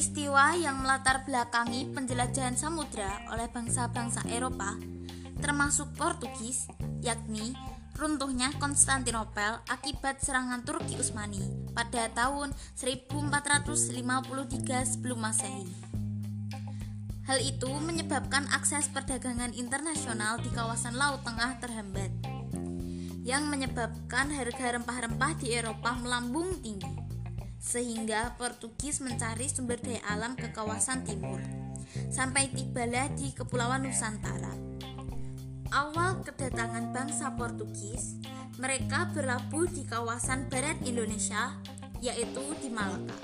Peristiwa yang melatar belakangi penjelajahan samudra oleh bangsa-bangsa Eropa, termasuk Portugis, yakni runtuhnya Konstantinopel akibat serangan Turki Utsmani pada tahun 1453 sebelum Masehi. Hal itu menyebabkan akses perdagangan internasional di kawasan Laut Tengah terhambat, yang menyebabkan harga rempah-rempah di Eropa melambung tinggi sehingga Portugis mencari sumber daya alam ke kawasan timur. Sampai tibalah di Kepulauan Nusantara. Awal kedatangan bangsa Portugis, mereka berlabuh di kawasan barat Indonesia, yaitu di Malaka.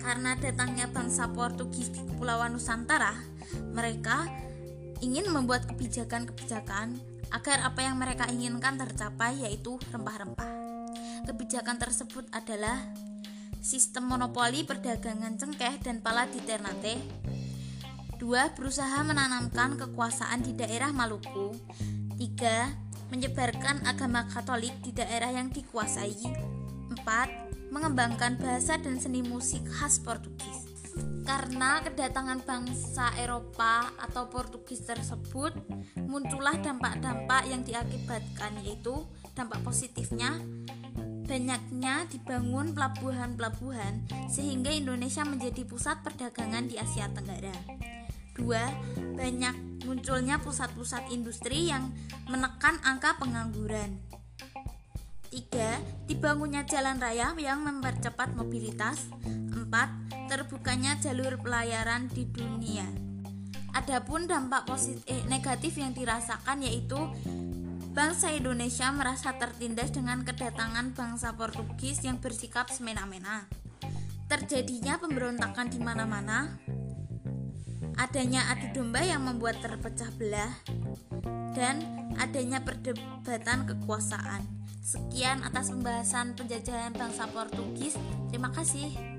Karena datangnya bangsa Portugis di Kepulauan Nusantara, mereka ingin membuat kebijakan-kebijakan agar apa yang mereka inginkan tercapai yaitu rempah-rempah. Kebijakan tersebut adalah sistem monopoli perdagangan cengkeh dan pala di Ternate. Dua, berusaha menanamkan kekuasaan di daerah Maluku. Tiga, menyebarkan agama Katolik di daerah yang dikuasai. Empat, mengembangkan bahasa dan seni musik khas Portugis. Karena kedatangan bangsa Eropa atau Portugis tersebut, muncullah dampak-dampak yang diakibatkan yaitu dampak positifnya banyaknya dibangun pelabuhan-pelabuhan sehingga Indonesia menjadi pusat perdagangan di Asia Tenggara. Dua, banyak munculnya pusat-pusat industri yang menekan angka pengangguran. Tiga, dibangunnya jalan raya yang mempercepat mobilitas. Empat, terbukanya jalur pelayaran di dunia. Adapun dampak positif eh, negatif yang dirasakan yaitu Bangsa Indonesia merasa tertindas dengan kedatangan bangsa Portugis yang bersikap semena-mena. Terjadinya pemberontakan di mana-mana, adanya adu domba yang membuat terpecah belah, dan adanya perdebatan kekuasaan. Sekian atas pembahasan penjajahan bangsa Portugis. Terima kasih.